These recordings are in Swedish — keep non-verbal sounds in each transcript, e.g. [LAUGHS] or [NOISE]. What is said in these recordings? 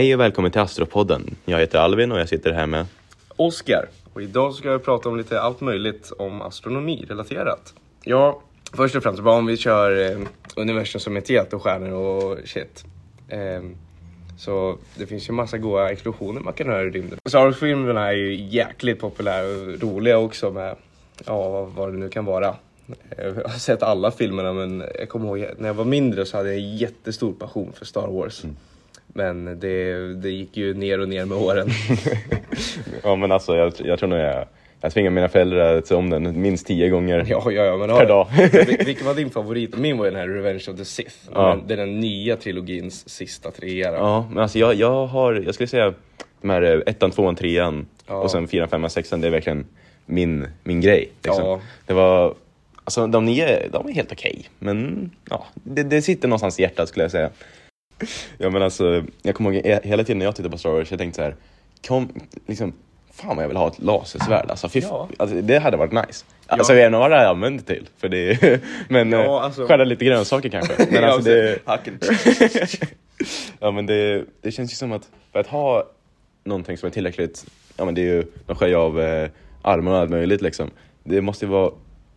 Hej och välkommen till Astropodden. Jag heter Alvin och jag sitter här med... Oscar. Och idag ska jag prata om lite allt möjligt om astronomi relaterat. Ja, först och främst, bara om vi kör eh, universum som ett helt och stjärnor och shit. Eh, så det finns ju massa goda explosioner man kan höra i rymden. Star Wars-filmerna är ju jäkligt populära och roliga också med, ja vad det nu kan vara. Eh, Jag har sett alla filmerna men jag kommer ihåg när jag var mindre så hade jag en jättestor passion för Star Wars. Men det, det gick ju ner och ner med åren. [LAUGHS] Ja men alltså jag, jag tror nog jag... Jag tvingar mina föräldrar att se om den minst tio gånger. Ja, ja, ja men Per dag. [LAUGHS] Vil- Vilken var din favorit? Min var den här Revenge of the Sith. Ja. Den, är den nya trilogins sista trea. Ja, men alltså jag, jag har... Jag skulle säga de här eh, ettan, tvåan, trean Ja. och sen fyran, femman, sexan. Det är verkligen min, min grej. Liksom. Ja. Det var... Alltså de nio, de är helt okej. Men ja, det, det sitter någonstans i hjärtat skulle jag säga. Ja men alltså, jag kommer ihåg he- hela tiden när jag tittade på Star Wars, jag tänkte så här, kom, liksom, fan vad jag vill ha ett lasersvärd alltså, Ja. alltså det hade varit nice. Alltså jag vet inte vad det jag det till, för det är, [LAUGHS] men Ja, ja, alltså- skärda lite grönsaker kanske. [LAUGHS] Men Ja, alltså det, hacken. [LAUGHS] ja men det, det känns ju som att för att ha någonting som är tillräckligt, ja men det är ju, de skär ju av eh, armar och allt möjligt liksom. Det måste ju vara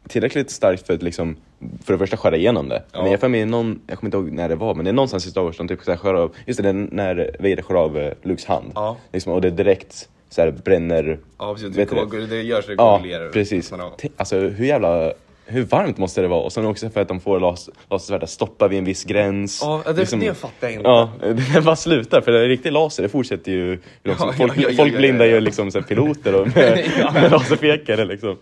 tillräckligt starkt för att liksom, för det första skära igenom det. Ja. Men jag med någon, jag kommer inte ihåg när det var, men det är någonstans i Star Wars som typ skär av, just det, det är när Vader skär av eh, Lukes hand. Ja. Liksom, och det direkt så här bränner. Ja, precis. Vet Det, det gör så det Ja, precis. Alltså hur jävla, hur varmt måste det vara? Och sen också för att de får las, lasersvärd att stoppa vid en viss gräns. Ja, det, Liksom- det fattar jag inte. Ja, [LAUGHS] det bara slutar för en riktig laser det fortsätter ju hur långt som- Ja, Folk, ja, ja, folk blindar ju liksom så piloter och [LAUGHS] med, med laserpekare liksom.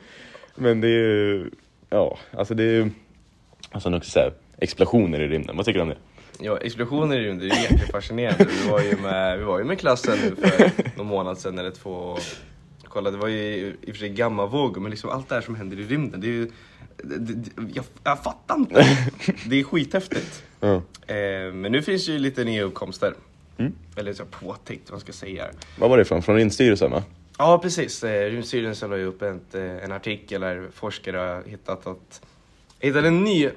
Men det är ju, ja, alltså det är ju, alltså också så här, explosioner i rymden. Vad tycker du om det? Ja, explosioner i rymden, det är jättefascinerande. Vi var ju med, vi var ju med klassen nu för någon månad sedan eller två. Kolla, det var ju i och för sig gammavågor, men liksom allt det här som händer i rymden, det är ju... Det, det, jag, jag fattar inte. [LAUGHS] Det är skithäftigt. Ja. Eh, men nu finns ju lite nya uppkomster. Mm. Eller så påtäckt, vad man ska säga. Vad var det ifrån? Från Rymdstyrelsen va? Ja, precis. Eh, Rymdstyrelsen la ju upp ett, eh, en artikel där forskare har hittat att hittat en ny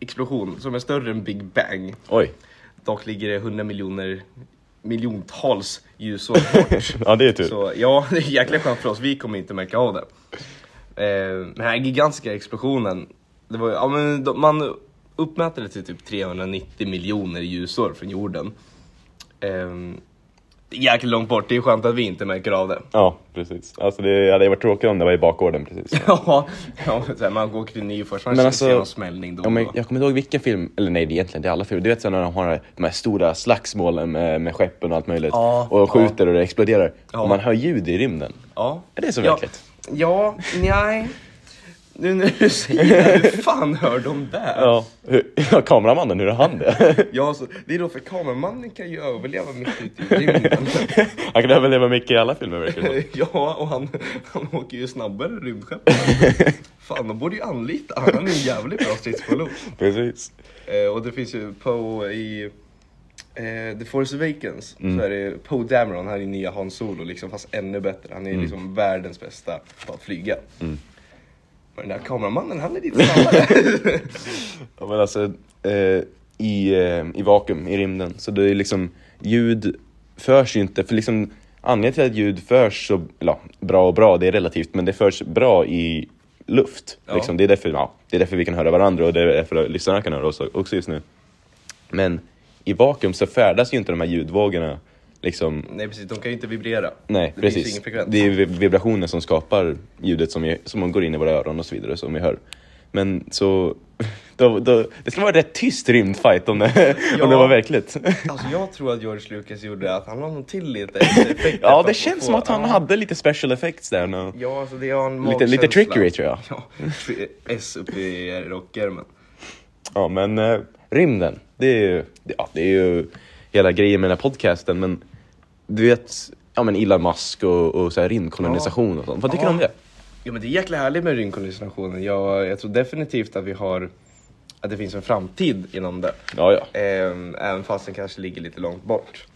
explosion som är större än Big Bang. Oj, Dock ligger det 100 miljoner miljontals ljusår bort. [LAUGHS] ja det är tur. Så ja, [LAUGHS] det är jäkla skönt för oss. Vi kommer inte märka av det. Eh, den här gigantiska explosionen, det var, ja, men man uppmäter det till typ 390 miljoner ljusår från jorden. Eh, det är jäkligt långt bort, det är skönt att vi inte märker av det. Ja, precis. Alltså det hade ju varit tråkigt om det var i bakgården precis. [LAUGHS] Ja, ja här, man går till Nyfors, man Men ser alltså- någon smällning då Ja, men då. jag kommer inte ihåg vilken film, eller nej det är egentligen det är alla filmer. Du vet så när de har de här stora slagsmålen med, med skeppen och allt möjligt. Ja, och skjuter och det exploderar. Ja. Och man hör ljud i rymden. Ja. Är det så ja. verkligt? Ja, nej. Nu när du säger det, hur fan hör de där? Ja. Hur, [LAUGHS] ja, kameramannen, hur är han det? [LAUGHS] Ja, så, det är då för kameramannen kan ju överleva mitt ute i rymden. [LAUGHS] han kan överleva mycket i alla filmer verkar det som. ja, och han, han åker ju snabbare än rymdskepp. Fan, de borde ju anlita han. Är en jävligt bra stridspilot. Precis. Eh, och det finns ju Poe i eh, The Force Awakens. Mm. Så är det Poe Dameron, han är nya Han Solo liksom, fast ännu bättre. Han är Mm. liksom världens bästa på att flyga. Men den där kameramannen, han är lite snabbare. [LAUGHS] Ja, men alltså, eh, i, eh, i vakuum, i rymden, så det är liksom ljud förs ju inte, för liksom anledningen till att ljud förs så, ja, bra och bra, det är relativt, men det förs bra i luft. Ja. Liksom, det, är därför, ja, det är därför vi kan höra varandra och det är därför lyssnarna kan höra oss också just nu. Men i vakuum så färdas ju inte de här ljudvågorna liksom Nej precis, de kan ju inte vibrera. Nej, det finns precis. ingen frekvens. Det är vi- vibrationer som skapar ljudet som, är, som går in i våra öron och så vidare som vi hör. Men så, [LAUGHS] då, då, det skulle vara rätt tyst rymdfight om det, Ja. [LAUGHS] om det var verkligt. [LAUGHS] Alltså jag tror att George Lucas gjorde att han la nog till lite effekter Ja, det känns som att han ja. hade lite special effects där. No. Ja, alltså det har en Lite- lite trickery, tror jag. Ja, S uppe i rockärmen. Ja, men eh, rymden, det är, ju, ja, det är ju hela grejen med den här podcasten. Men du vet, ja men Elon Musk och, och så här rymdkolonisation och sånt. Vad tycker du om det? Ja men det är jäkla härligt med rymdkolonisationen. Jag, jag tror definitivt att vi har att det finns en framtid inom det. Ja, ja. Ehm, även fast den kanske ligger lite långt bort.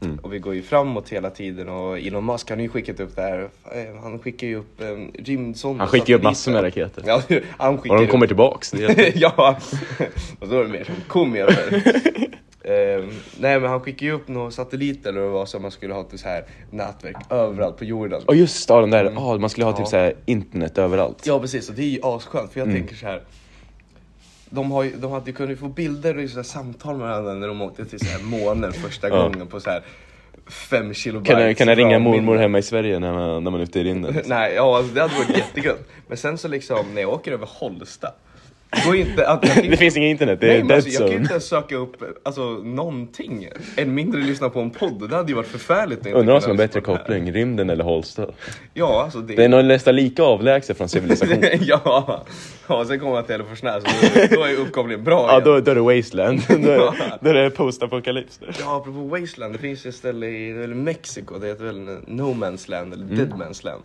Mm. Och vi går ju framåt hela tiden och Elon Musk han har ju skickat upp det här. eh, Han skickar ju upp um, rymdsonder. Han skickar ju upp massor med raketer. Ja, han skickar Och de upp- kommer tillbaks. Är helt- [LAUGHS] ja, och då är det mer som kometer. [LAUGHS] Eh, nej men han skickade ju upp några satelliter eller vad det var som man skulle ha till så här nätverk överallt på jorden. Och just ja, den där, ah, man skulle ha typ Ja. så här internet överallt. Ja precis, och det är ju asskönt för jag Mm. tänker så här. De, har ju, de hade kunnat få bilder och så här samtal med varandra när de åkte till så här månen första Ja. gången på så här fem kilobyte. Kan jag, kan jag ringa mormor hemma i Sverige när man, när man är ute i rymden? [LAUGHS] Nej, ja alltså, det hade varit jättegött. Men sen så liksom när jag åker över Holsta. Går inte att... Jag kan [LAUGHS] Det finns inget internet, det är Nej, men dead alltså, jag kan zone. inte ens söka upp alltså, någonting. Än mindre lyssna på en podd. Det hade ju varit förfärligt. Undrar vad som har bättre koppling, rymden eller Holsta? Ja, alltså det... Det är nog nästan lika avlägset från civilisation. [LAUGHS] ja, ja, sen kommer man till Hälleforsnäs då, är uppkopplingen bra Ja, då, då är det wasteland. [LAUGHS] då, är, då är det post-apokalyps. Ja, apropå Wasteland, det finns ju ett ställe i är Mexiko, det heter väl No Man's Land eller Mm. Dead Man's Land.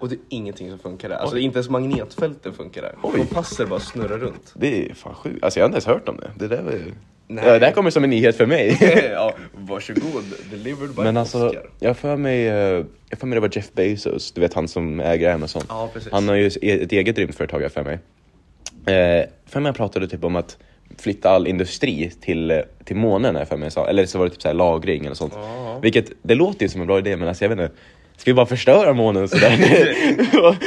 Och det är ingenting som funkar där. Alltså inte ens magnetfälten funkar där. Oj. Kompasser bara snurrar runt. Det är fan sjukt. Alltså jag har inte ens hört om det. Det där var ju... Nej. Ja, det här kommer som en nyhet för mig. [LAUGHS] ja, varsågod. Delivered by Men alltså, Oscar. jag för mig, eh, jag för mig det var Jeff Bezos, du vet han som äger Amazon. Ja, precis. Han har ju ett eget rymdföretag jag för mig. Eh, för mig jag pratade typ om att flytta all industri till, eh, till månen, för mig eller så var det typ så här lagring eller sånt. Ja. Vilket, det låter ju som en bra idé men alltså jag vet inte, ska vi bara förstöra månen sådär?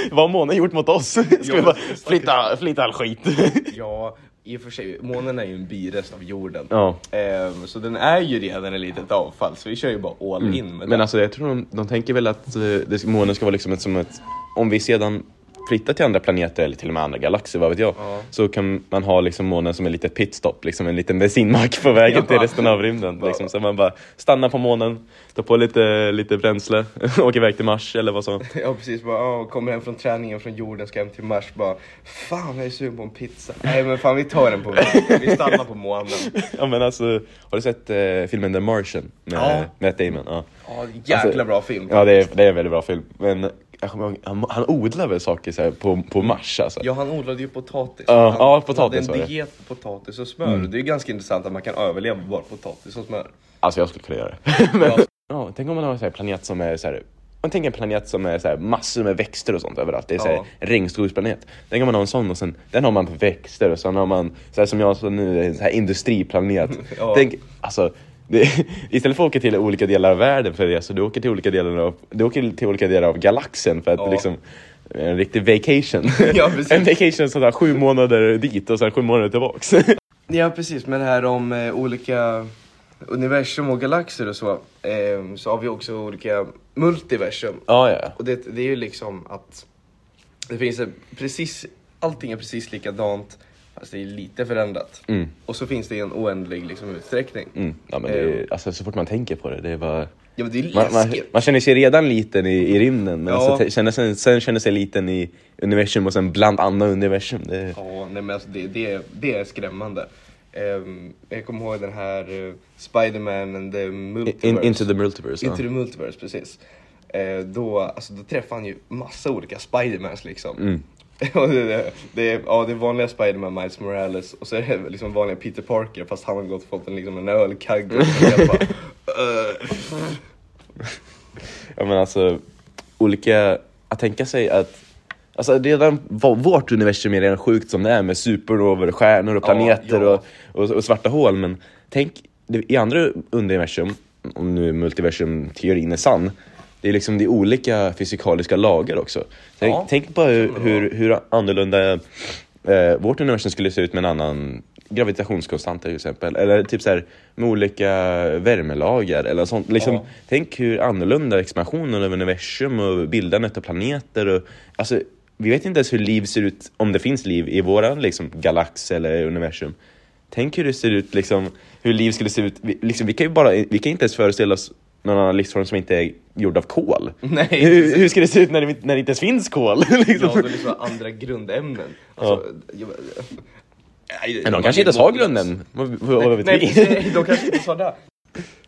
[LAUGHS] Vad har månen gjort mot oss? Ska vi bara flytta, flytta all skit? [LAUGHS] Ja, i och för sig, månen är ju en birest av jorden. ja. Ehm, så den är ju redan ett litet avfall, så vi kör ju bara all in med Men den. alltså jag tror de, de tänker väl att eh, det, månen ska vara liksom ett, som ett, om vi sedan flyttar till andra planeter eller till och med andra galaxer, vad vet jag, Ja. så kan man ha liksom månen som en litet pitstop, liksom en liten bensinmack på vägen Ja. till resten av rymden. Liksom. Så man bara stannar på månen, tar på lite, lite bränsle, [LAUGHS] åker iväg till Mars eller vad som. [LAUGHS] Ja precis, bara, ja, kommer hem från träningen från jorden, ska hem till Mars, bara Fan jag är sugen på en pizza. Nej men fan vi tar den på vägen, vi stannar på månen. [LAUGHS] Ja men alltså, har du sett eh, filmen The Martian med Ja. Matt Damon? Ja. Ja, jäkla Alltså, bra film. Ja det är, det är en väldigt bra film. Men ihåg, han, han odlar väl saker så på, på Mars alltså? Ja han odlade ju potatis. Ja, han, ja, potatis hade en diet på potatis och smör. Det är ju ganska intressant att man kan överleva på bara potatis och smör. Alltså jag skulle kunna göra det. [LAUGHS] Men, Ja. tänk om man har en planet som är så här, man tänker en planet som är så massor med växter och sånt överallt. Det är så här, Ja. en regnskogsplanet. Tänk om man har en sån och sen, den har man växter och sen har man, så här som jag så nu, en så här industriplanet. [LAUGHS] Ja. Tänk, alltså, det, istället för att åka till olika delar av världen för det, så du åker till olika delar av, du åker till olika delar av galaxen för att Ja. liksom en riktig vacation. [LAUGHS] Ja, en vacation sådär sju månader dit och sen sju månader tillbaks. [LAUGHS] Ja precis, men det här om eh, olika universum och galaxer och så. Eh, så har vi också olika multiversum. ja, ja. Och det, det är ju liksom att det finns precis, allting är precis likadant fast det är lite förändrat. Mm. Och så finns det en oändlig liksom, utsträckning. Mm. Ja, men är, alltså, så fort man tänker på det, det är bara... Ja det är Man, man, man känner sig redan liten i, i rymden, men Ja. alltså, känner sen, sen känner sig liten i universum och sen bland andra universum. Det, är- Ja, nej, men alltså det, det, det är skrämmande. Ehm, jag kommer ihåg den här uh, Spider-Man and the Multiverse. in, into the multiverse. Into ja. the Multiverse, precis. Eh, då, alltså, då träffar han ju massa olika Spidermans liksom. Mm. [LAUGHS] Det, är, ja, det är vanliga Spiderman, Miles Morales, och så är det liksom vanliga Peter Parker fast han har gått och fått en, liksom, en ölkagge. bara, "Ugh." [LAUGHS] Ja, men alltså, olika... Att tänka sig att... Alltså redan vårt universum är redan sjukt som det är med supernovor, stjärnor och Ja, planeter ja. Och, och, och svarta hål. Men tänk i andra universum, om nu multiversum-teorin är sann, det är liksom det är olika fysikaliska lagar också. Tänk, Ja, tänk på hur, hur, hur annorlunda eh, vårt universum skulle se ut med en annan gravitationskonstant till exempel. Eller typ så här med olika värmelagar eller sånt. Liksom, Ja. Tänk hur annorlunda expansionen av universum och bildandet av planeter och alltså, vi vet inte ens hur liv ser ut, om det finns liv i våran liksom, galax eller universum. Tänk hur det ser ut, liksom, hur liv skulle se ut. Vi, liksom, vi kan ju bara, vi kan inte ens föreställa oss någon annan livsform som inte är gjord av kol. Nej. Hur, hur ska det se ut när det, när det inte ens finns kol? liksom? [LAUGHS] Ja, det är liksom andra grundämnen. Alltså, jag, nej, Men de kanske inte har måttlös. grunden. Vad, vad, vet Nej, vi? de kanske inte sa det.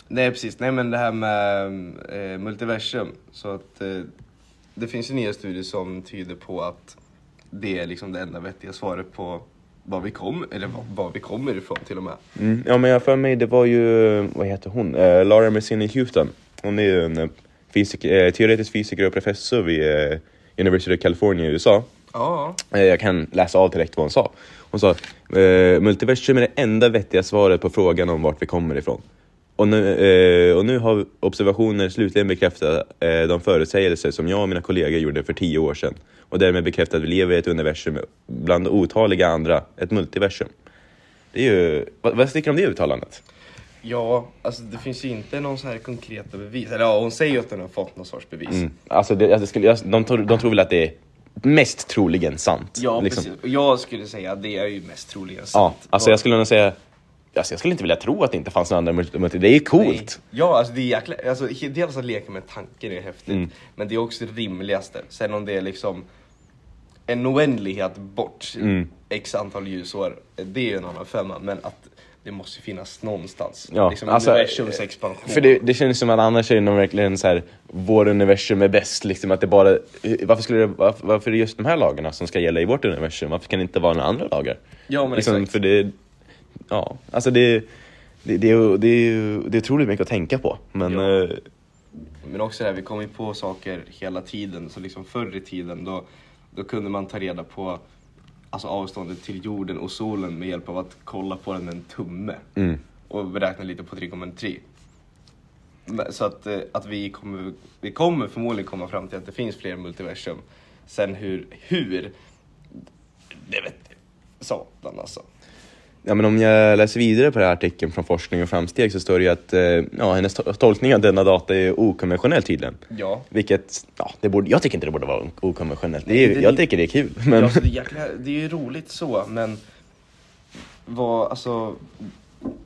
Nej precis, nej men det här med eh, multiversum. Så att eh, det finns ju nya studier som tyder på att det är liksom det enda vettiga svaret på var vi kommer, eller var, var vi kommer ifrån till och med. Mm, ja men jag för mig det var ju, vad heter hon? Eh, Laura Mersini Houston. Hon är ju en eh, fysik, eh, teoretisk fysiker och professor vid eh, University of California i USA. Ja. Eh, Jag kan läsa av direkt vad hon sa. Hon sa eh, multiversum är det enda vettiga svaret på frågan om vart vi kommer ifrån. Och nu, eh, och nu har observationer slutligen bekräftat eh, de förutsägelser som jag och mina kollegor gjorde för tio år sedan. Och därmed bekräftat att vi lever i ett universum bland otaliga andra, ett multiversum. Det är ju, vad, vad tycker du om det uttalandet? Ja, alltså det finns ju inte någon så här konkreta bevis. Eller ja, hon säger ju att hon har fått någon sorts bevis. Mm. Alltså, det, alltså skulle, de, tror, de tror väl att det är mest troligen sant. Ja, liksom. precis. Och jag skulle säga att det är ju mest troligen Ja, sant. alltså jag skulle nog säga, alltså jag skulle inte vilja tro att det inte fanns några andra multi, multi- det är coolt. Nej. Ja, alltså det är jäkla... Alltså, dels att leka med tanken är häftigt, Mm. men det är också det rimligaste. Sen om det är liksom en oändlighet bort, Mm. x antal ljusår, det är ju en annan femma. Men att det måste finnas någonstans. Ja, liksom alltså, universums expansion. För det, det känns som att annars är det verkligen så här, vår universum är bäst, liksom att det bara, varför skulle det, varför, varför är det just de här lagarna som ska gälla i vårt universum? Varför kan det inte vara några andra lagar? Ja, men liksom, exakt. För det, ja, alltså det, det, det, är det är det är otroligt mycket att tänka på, men Ja. eh, Men också det här, vi kommer ju på saker hela tiden. Så liksom förr i tiden då, då kunde man ta reda på alltså avståndet till jorden och solen med hjälp av att kolla på den med en tumme. mm, Och beräkna lite på trigonometri. Så att, eh, att vi, kommer, vi kommer förmodligen komma fram till att det finns fler multiversum. Sen hur, hur det vet satan alltså. Ja, men om jag läser vidare på den här artikeln från Forskning och framsteg så står det ju att eh, ja, hennes to- tolkning av denna data är okonventionell tydligen. Ja. Vilket, ja, det borde, jag tycker inte det borde vara okonventionellt. Det är, Nej, det- jag tycker det är kul. Men, Ja, det, är jäkla, det är ju roligt så, men vad, alltså,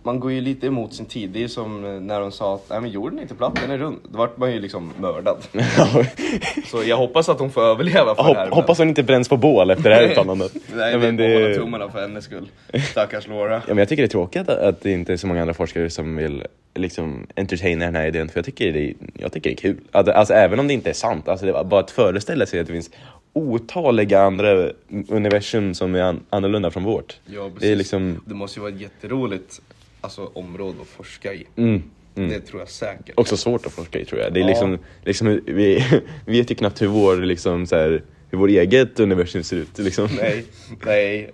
man går ju lite emot sin tid. Det är som eh, när de sa att Nej, men jorden är inte platt, den är rund. Då vart man ju liksom mördad. [LAUGHS] Så jag hoppas att hon får överleva för det här. Hopp, hoppas hon inte bränns på bål efter det här uttalandet. Nej, [LAUGHS] men får hålla det, tummarna för hennes skull. Stackars Laura. ja, men jag tycker det är tråkigt att, att det inte är så många andra forskare som vill liksom entertaina den här idén, för jag tycker det är, jag tycker det är kul. Att, alltså, även om det inte är sant, alltså, det bara att föreställa sig att det finns otaliga andra universum som är an, annorlunda från vårt. Ja, precis. Det är liksom, Det måste ju vara jätteroligt alltså, område att forska i. mm, mm. Det tror jag säkert. Också svårt att forska i tror jag. Det är Ja. liksom, liksom, [LAUGHS] vi vet ju knappt hur vår, liksom, så här, hur vår eget universum ser ut. Liksom. Nej, [LAUGHS] nej.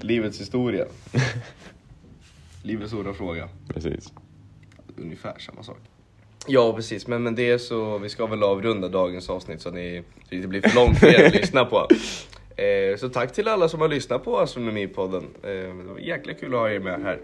Livets historia. [LAUGHS] Livets stora fråga. Precis. Ungefär samma sak. Ja, precis. Men, men det så, vi ska väl avrunda dagens avsnitt så att ni, så det inte blir för långt för er att lyssna på. Eh, så tack till alla som har lyssnat på Astronomipodden. Eh, det var jäkla kul att ha er med här.